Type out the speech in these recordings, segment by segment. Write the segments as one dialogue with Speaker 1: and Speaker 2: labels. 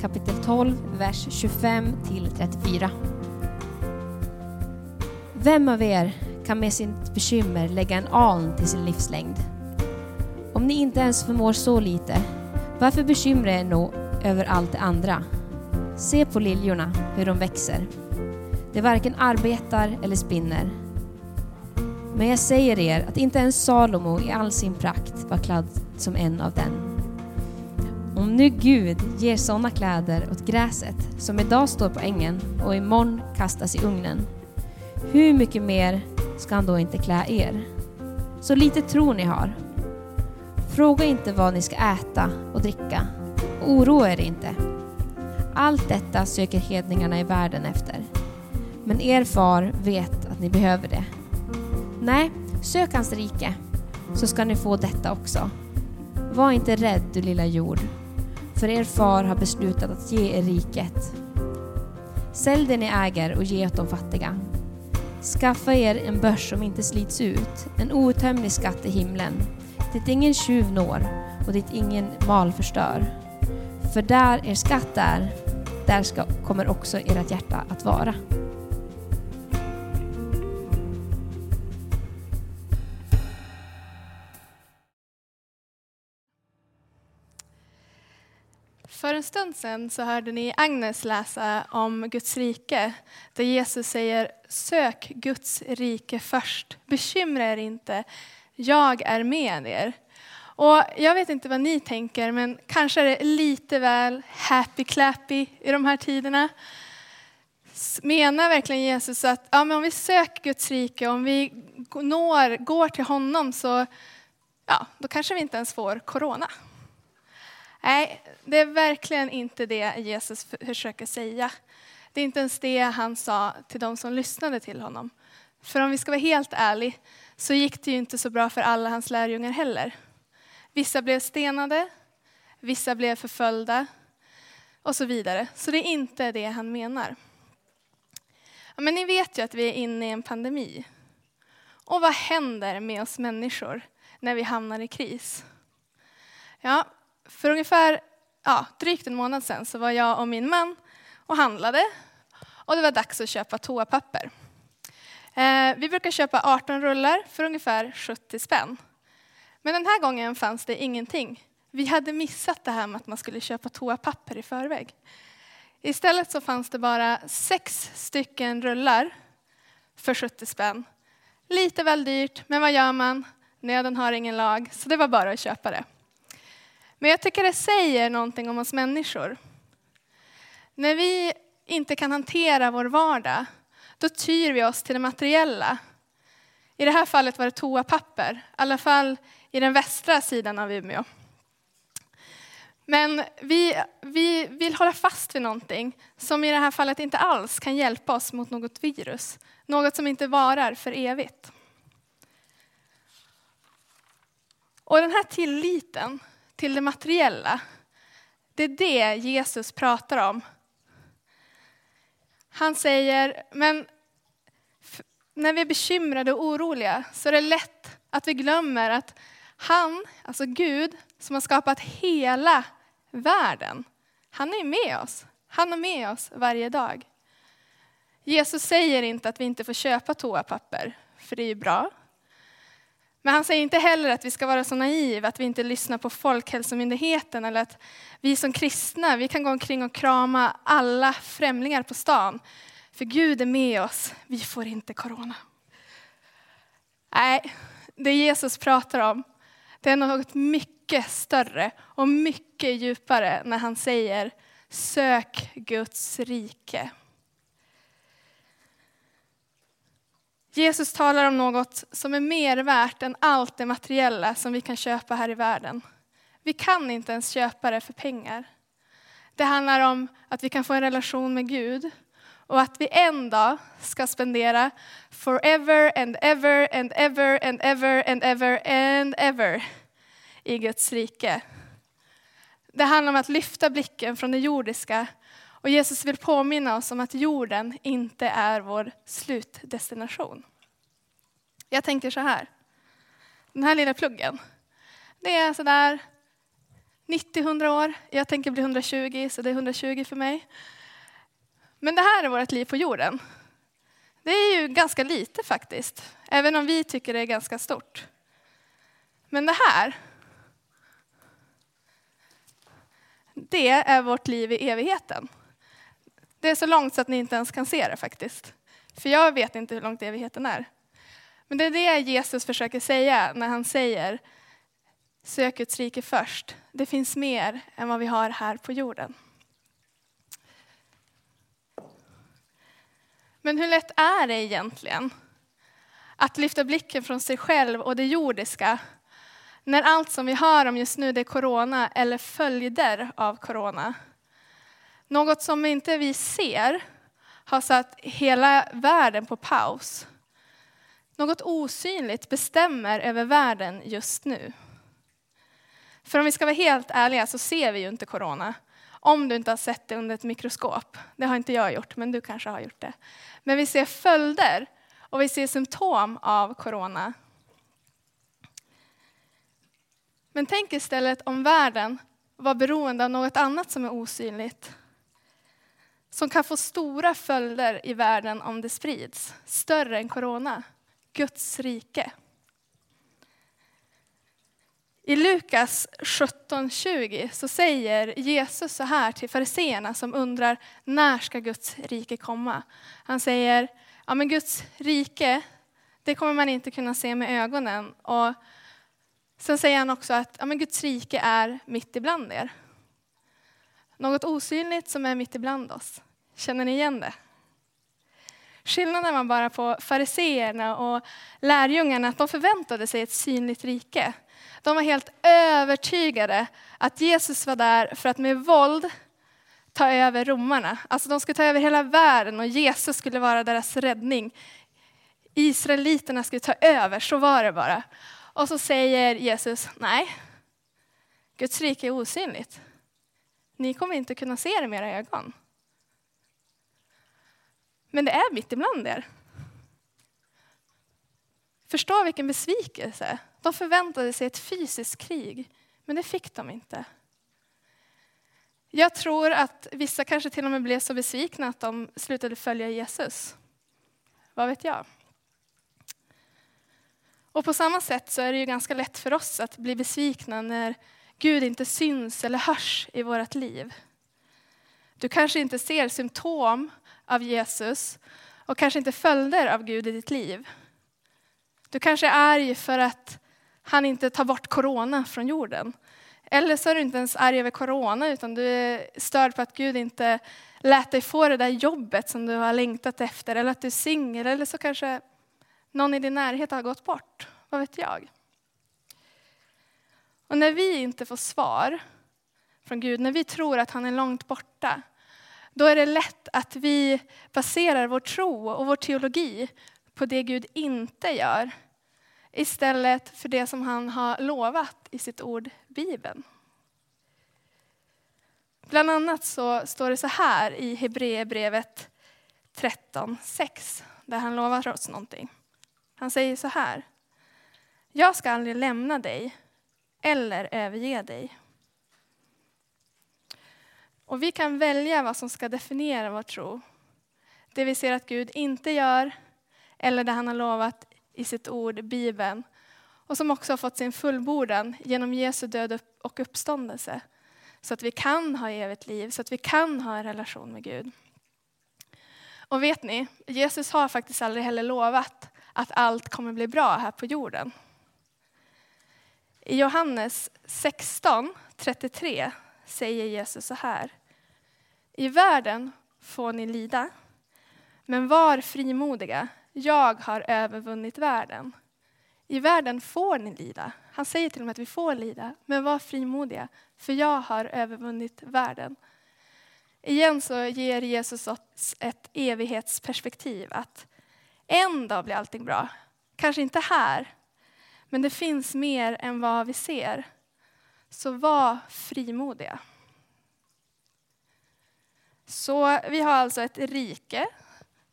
Speaker 1: kapitel 12, vers 25 till 34. Vem av er kan med sitt bekymmer lägga en aln till sin livslängd? Om ni inte ens förmår så lite, varför bekymrar er nog över allt det andra? Se på liljorna, hur de växer. De varken arbetar eller spinner. Men jag säger er att inte ens Salomo i all sin prakt var klädd som en av dem. Om nu Gud ger sådana kläder åt gräset som idag står på ängen och imorgon kastas i ugnen, hur mycket mer ska han då inte klä er? Så lite tro ni har. Fråga inte vad ni ska äta och dricka. och Oroa er inte. Allt detta söker hedningarna i världen efter. Men er far vet att ni behöver det. Nej, sök hans rike, så ska ni få detta också. Var inte rädd, du lilla jord, för er far har beslutat att ge er riket. Sälj det ni äger och ge åt de fattiga. Skaffa er en börs som inte slits ut, en outtömlig skatt i himlen, dit ingen tjuv når och dit ingen mal förstör. För där er skatt är, där ska, kommer också ert hjärta att vara.
Speaker 2: En stund sedan så hörde ni Agnes läsa om Guds rike, där Jesus säger sök Guds rike först, bekymra er inte, jag är med er. Och jag vet inte vad ni tänker, men kanske är det lite väl happy clappy i de här tiderna. Menar verkligen Jesus att ja, men om vi söker Guds rike, om vi når, går till honom så ja, då kanske vi inte ens får corona. Nej, det är verkligen inte det Jesus försöker säga. Det är inte ens det han sa till de som lyssnade till honom. För om vi ska vara helt ärliga så gick det ju inte så bra för alla hans lärjungar heller. Vissa blev stenade, vissa blev förföljda och så vidare. Så det är inte det han menar. Men ni vet ju att vi är inne i en pandemi. Och vad händer med oss människor när vi hamnar i kris? Ja, för ungefär ja, drygt en månad sedan så var jag och min man och handlade. Och det var dags att köpa toapapper. Eh, vi brukar köpa 18 rullar för ungefär 70 spänn. Men den här gången fanns det ingenting. Vi hade missat det här med att man skulle köpa toapapper i förväg. Istället så fanns det bara sex stycken rullar för 70 spänn. Lite väl dyrt, men vad gör man? Nöden har ingen lag, så det var bara att köpa det. Men jag tycker det säger någonting om oss människor. När vi inte kan hantera vår vardag, då tyr vi oss till det materiella. I det här fallet var det toapapper, i alla fall i den västra sidan av Umeå. Men vi, vi vill hålla fast vid någonting som i det här fallet inte alls kan hjälpa oss mot något virus. Något som inte varar för evigt. Och den här tilliten till det materiella, det är det Jesus pratar om. Han säger, men när vi är bekymrade och oroliga så är det lätt att vi glömmer att han, alltså Gud, som har skapat hela världen, han är med oss. Han är med oss varje dag. Jesus säger inte att vi inte får köpa toapapper, för det är ju bra. Men han säger inte heller att vi ska vara så naiva att vi inte lyssnar på Folkhälsomyndigheten eller att vi som kristna, vi kan gå omkring och krama alla främlingar på stan. För Gud är med oss, vi får inte corona. Nej, det Jesus pratar om, det är något mycket större och mycket djupare när han säger sök Guds rike. Jesus talar om något som är mer värt än allt det materiella som vi kan köpa här i världen. Vi kan inte ens köpa det för pengar. Det handlar om att vi kan få en relation med Gud och att vi en dag ska spendera forever and ever and ever and ever and ever and ever i Guds rike. Det handlar om att lyfta blicken från det jordiska och Jesus vill påminna oss om att jorden inte är vår slutdestination. Jag tänker så här. Den här lilla pluggen, det är sådär 90-100 år. Jag tänker bli 120, så det är 120 för mig. Men det här är vårt liv på jorden. Det är ju ganska lite faktiskt, även om vi tycker det är ganska stort. Men det här, det är vårt liv i evigheten. Det är så långt så att ni inte ens kan se det faktiskt. För jag vet inte hur långt evigheten är. Men det är det Jesus försöker säga när han säger sök Guds rike först. Det finns mer än vad vi har här på jorden. Men hur lätt är det egentligen att lyfta blicken från sig själv och det jordiska när allt som vi hör om just nu det är corona eller följder av corona? Något som inte vi ser har satt hela världen på paus. Något osynligt bestämmer över världen just nu. För om vi ska vara helt ärliga så ser vi ju inte corona. Om du inte har sett det under ett mikroskop. Det har inte jag gjort, men du kanske har gjort det. Men vi ser följder och vi ser symptom av corona. Men tänk istället om världen var beroende av något annat som är osynligt. Som kan få stora följder i världen om det sprids. Större än corona. Guds rike. I Lukas 17.20 så säger Jesus så här till fariseerna som undrar när ska Guds rike komma? Han säger, ja men Guds rike, det kommer man inte kunna se med ögonen. Och sen säger han också att ja men Guds rike är mitt ibland er. Något osynligt som är mitt ibland oss. Känner ni igen det? Skillnaden var bara på fariseerna och lärjungarna att de förväntade sig ett synligt rike. De var helt övertygade att Jesus var där för att med våld ta över romarna. Alltså de skulle ta över hela världen och Jesus skulle vara deras räddning. Israeliterna skulle ta över, så var det bara. Och så säger Jesus, nej, Guds rike är osynligt. Ni kommer inte kunna se det med era ögon. Men det är mitt ibland er. Förstå vilken besvikelse. De förväntade sig ett fysiskt krig, men det fick de inte. Jag tror att vissa kanske till och med blev så besvikna att de slutade följa Jesus. Vad vet jag? Och på samma sätt så är det ju ganska lätt för oss att bli besvikna när Gud inte syns eller hörs i vårt liv. Du kanske inte ser symptom av Jesus och kanske inte följder av Gud i ditt liv. Du kanske är arg för att han inte tar bort corona från jorden. Eller så är du inte ens arg över corona utan du är störd på att Gud inte lät dig få det där jobbet som du har längtat efter. Eller att du är singel eller så kanske någon i din närhet har gått bort. Vad vet jag? Och när vi inte får svar från Gud, när vi tror att han är långt borta, då är det lätt att vi baserar vår tro och vår teologi på det Gud inte gör istället för det som han har lovat i sitt ord, Bibeln. Bland annat så står det så här i Hebreerbrevet 13.6 där han lovar oss någonting. Han säger så här. Jag ska aldrig lämna dig eller överge dig. Och vi kan välja vad som ska definiera vår tro. Det vi ser att Gud inte gör eller det han har lovat i sitt ord, Bibeln. Och som också har fått sin fullbordan genom Jesu död och uppståndelse. Så att vi kan ha evigt liv, så att vi kan ha en relation med Gud. Och vet ni, Jesus har faktiskt aldrig heller lovat att allt kommer bli bra här på jorden. I Johannes 16, 33 säger Jesus så här. I världen får ni lida, men var frimodiga. Jag har övervunnit världen. I världen får ni lida. Han säger till och med att vi får lida, men var frimodiga, för jag har övervunnit världen. Igen så ger Jesus oss ett evighetsperspektiv. Att en dag blir allting bra. Kanske inte här, men det finns mer än vad vi ser. Så var frimodiga. Så vi har alltså ett rike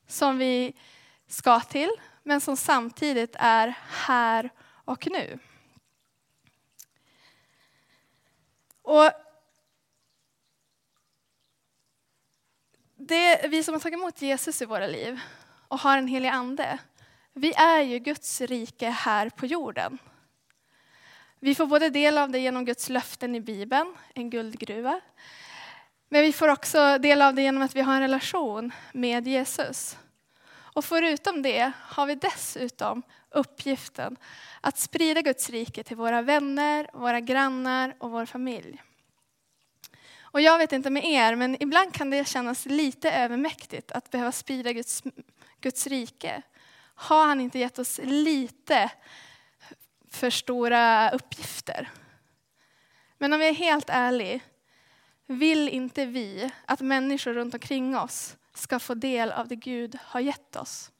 Speaker 2: som vi ska till, men som samtidigt är här och nu. Och det, vi som har tagit emot Jesus i våra liv och har en helig ande, vi är ju Guds rike här på jorden. Vi får både del av det genom Guds löften i Bibeln, en guldgruva. Men vi får också del av det genom att vi har en relation med Jesus. Och förutom det har vi dessutom uppgiften att sprida Guds rike till våra vänner, våra grannar och vår familj. Och jag vet inte med er, men ibland kan det kännas lite övermäktigt att behöva sprida Guds, Guds rike. Har han inte gett oss lite för stora uppgifter? Men om jag är helt ärlig, vill inte vi att människor runt omkring oss ska få del av det Gud har gett oss?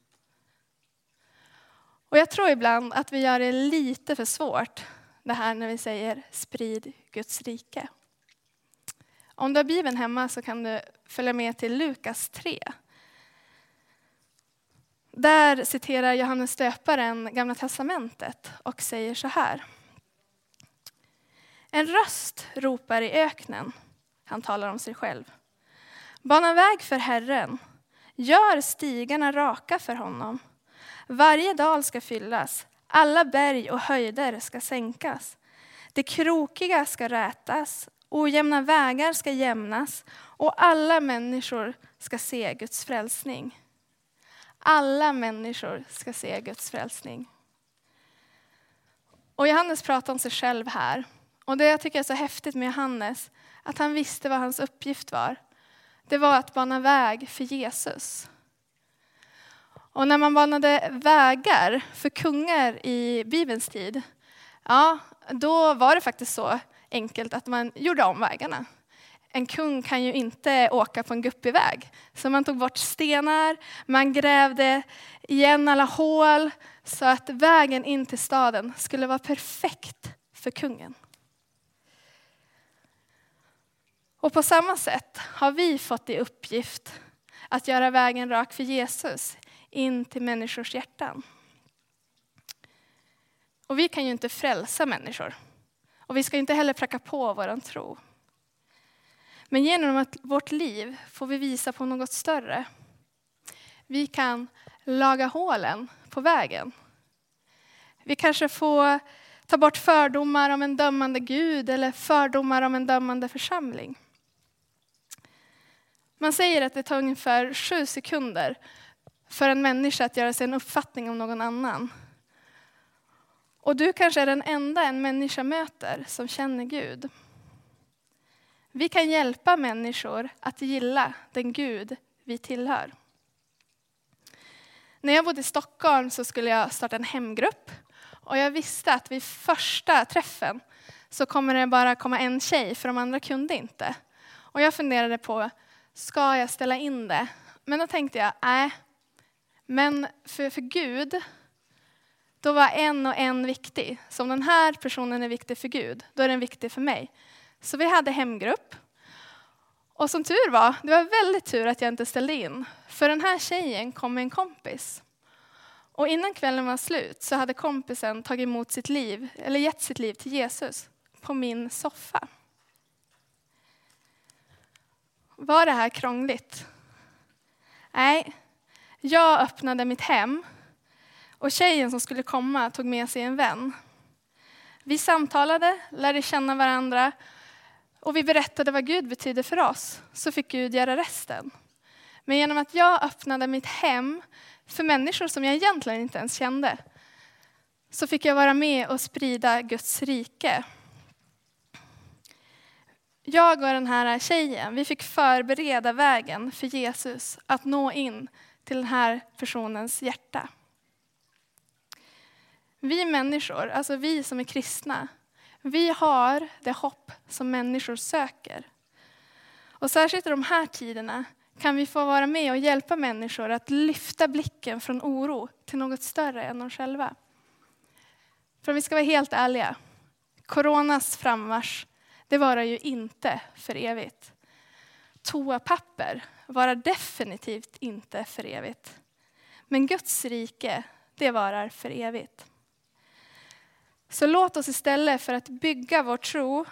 Speaker 2: Och jag tror ibland att vi gör det lite för svårt, det här när vi säger sprid Guds rike. Om du har Bibeln hemma så kan du följa med till Lukas 3. Där citerar Johannes döparen Gamla Testamentet och säger så här. En röst ropar i öknen, han talar om sig själv. Bana väg för Herren, gör stigarna raka för honom. Varje dal ska fyllas, alla berg och höjder ska sänkas. Det krokiga ska rätas, ojämna vägar ska jämnas och alla människor ska se Guds frälsning. Alla människor ska se Guds frälsning. Och Johannes pratar om sig själv här. Och det jag tycker är så häftigt med Johannes, att han visste vad hans uppgift var. Det var att bana väg för Jesus. Och när man banade vägar för kungar i Bibelns tid, ja, då var det faktiskt så enkelt att man gjorde om vägarna. En kung kan ju inte åka på en guppig väg. Så man tog bort stenar, man grävde igen alla hål så att vägen in till staden skulle vara perfekt för kungen. Och på samma sätt har vi fått i uppgift att göra vägen rak för Jesus in till människors hjärtan. Och vi kan ju inte frälsa människor. Och vi ska inte heller pracka på vår tro. Men genom att vårt liv får vi visa på något större. Vi kan laga hålen på vägen. Vi kanske får ta bort fördomar om en dömande Gud eller fördomar om en dömande församling. Man säger att det tar ungefär sju sekunder för en människa att göra sig en uppfattning om någon annan. Och du kanske är den enda en människa möter som känner Gud. Vi kan hjälpa människor att gilla den Gud vi tillhör. När jag bodde i Stockholm så skulle jag starta en hemgrupp. Och jag visste att vid första träffen så kommer det bara komma en tjej, för de andra kunde inte. Och jag funderade på, ska jag ställa in det? Men då tänkte jag, nej. Men för, för Gud, då var en och en viktig. Så om den här personen är viktig för Gud, då är den viktig för mig. Så vi hade hemgrupp. Och som tur var, det var väldigt tur att jag inte ställde in. För den här tjejen kom med en kompis. Och innan kvällen var slut så hade kompisen tagit emot sitt liv, eller gett sitt liv till Jesus på min soffa. Var det här krångligt? Nej, jag öppnade mitt hem och tjejen som skulle komma tog med sig en vän. Vi samtalade, lärde känna varandra och vi berättade vad Gud betyder för oss, så fick Gud göra resten. Men genom att jag öppnade mitt hem för människor som jag egentligen inte ens kände, så fick jag vara med och sprida Guds rike. Jag och den här tjejen, vi fick förbereda vägen för Jesus att nå in till den här personens hjärta. Vi människor, alltså vi som är kristna, vi har det hopp som människor söker. Och särskilt i de här tiderna kan vi få vara med och hjälpa människor att lyfta blicken från oro till något större än de själva. För om vi ska vara helt ärliga, coronas frammarsch, det varar ju inte för evigt. Toapapper varar definitivt inte för evigt. Men Guds rike, det varar för evigt. Så låt oss istället för att bygga vår tro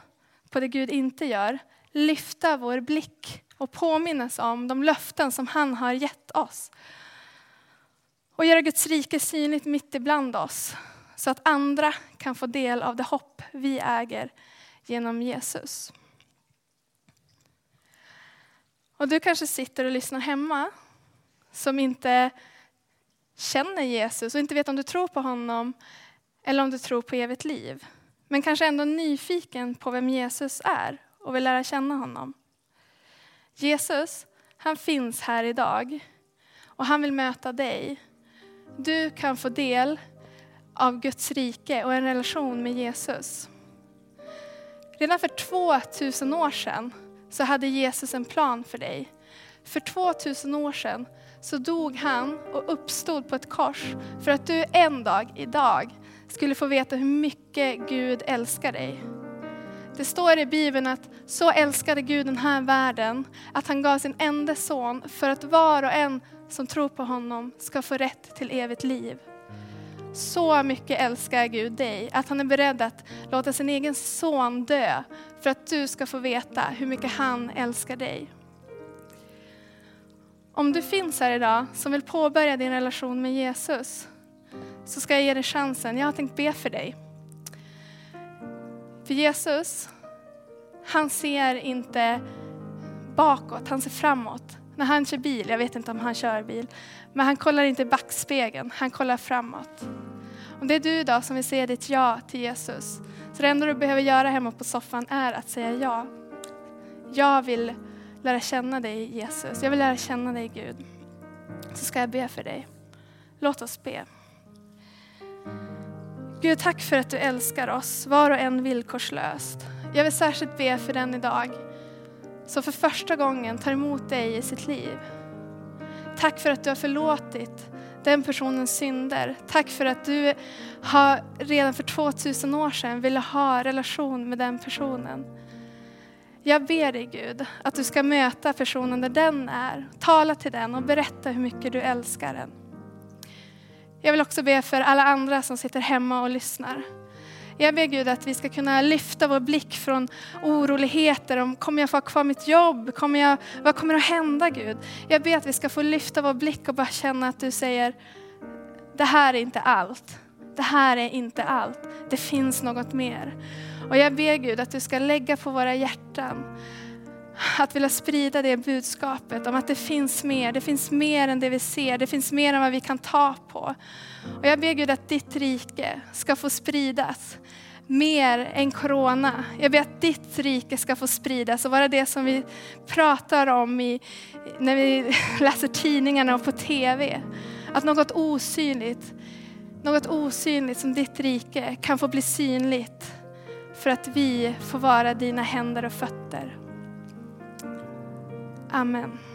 Speaker 2: på det Gud inte gör, lyfta vår blick och påminnas om de löften som han har gett oss. Och göra Guds rike synligt mitt ibland oss, så att andra kan få del av det hopp vi äger genom Jesus. Och du kanske sitter och lyssnar hemma som inte känner Jesus och inte vet om du tror på honom eller om du tror på evigt liv. Men kanske ändå nyfiken på vem Jesus är och vill lära känna honom. Jesus, han finns här idag och han vill möta dig. Du kan få del av Guds rike och en relation med Jesus. Redan för 2000 år sedan så hade Jesus en plan för dig. För 2000 år sedan så dog han och uppstod på ett kors för att du en dag, idag, skulle få veta hur mycket Gud älskar dig. Det står i Bibeln att så älskade Gud den här världen att han gav sin enda son för att var och en som tror på honom ska få rätt till evigt liv. Så mycket älskar Gud dig att han är beredd att låta sin egen son dö för att du ska få veta hur mycket han älskar dig. Om du finns här idag som vill påbörja din relation med Jesus så ska jag ge dig chansen. Jag har tänkt be för dig. För Jesus, han ser inte bakåt, han ser framåt. När han kör bil, jag vet inte om han kör bil, men han kollar inte i backspegeln, han kollar framåt. Om det är du idag som vill säga ditt ja till Jesus, så det enda du behöver göra hemma på soffan är att säga ja. Jag vill lära känna dig Jesus, jag vill lära känna dig Gud. Så ska jag be för dig. Låt oss be. Gud, tack för att du älskar oss, var och en villkorslöst. Jag vill särskilt be för den idag som för första gången tar emot dig i sitt liv. Tack för att du har förlåtit den personens synder. Tack för att du har redan för 2000 år sedan ville ha relation med den personen. Jag ber dig Gud att du ska möta personen där den är. Tala till den och berätta hur mycket du älskar den. Jag vill också be för alla andra som sitter hemma och lyssnar. Jag ber Gud att vi ska kunna lyfta vår blick från oroligheter om kommer jag få ha kvar mitt jobb? Kommer jag, vad kommer att hända Gud? Jag ber att vi ska få lyfta vår blick och bara känna att du säger, det här är inte allt. Det här är inte allt. Det finns något mer. Och jag ber Gud att du ska lägga på våra hjärtan att vilja sprida det budskapet om att det finns mer. Det finns mer än det vi ser. Det finns mer än vad vi kan ta på. Och jag ber Gud att ditt rike ska få spridas mer än corona. Jag ber att ditt rike ska få spridas och vara det som vi pratar om i, när vi läser tidningarna och på TV. Att något osynligt, något osynligt som ditt rike kan få bli synligt för att vi får vara dina händer och fötter. Amen.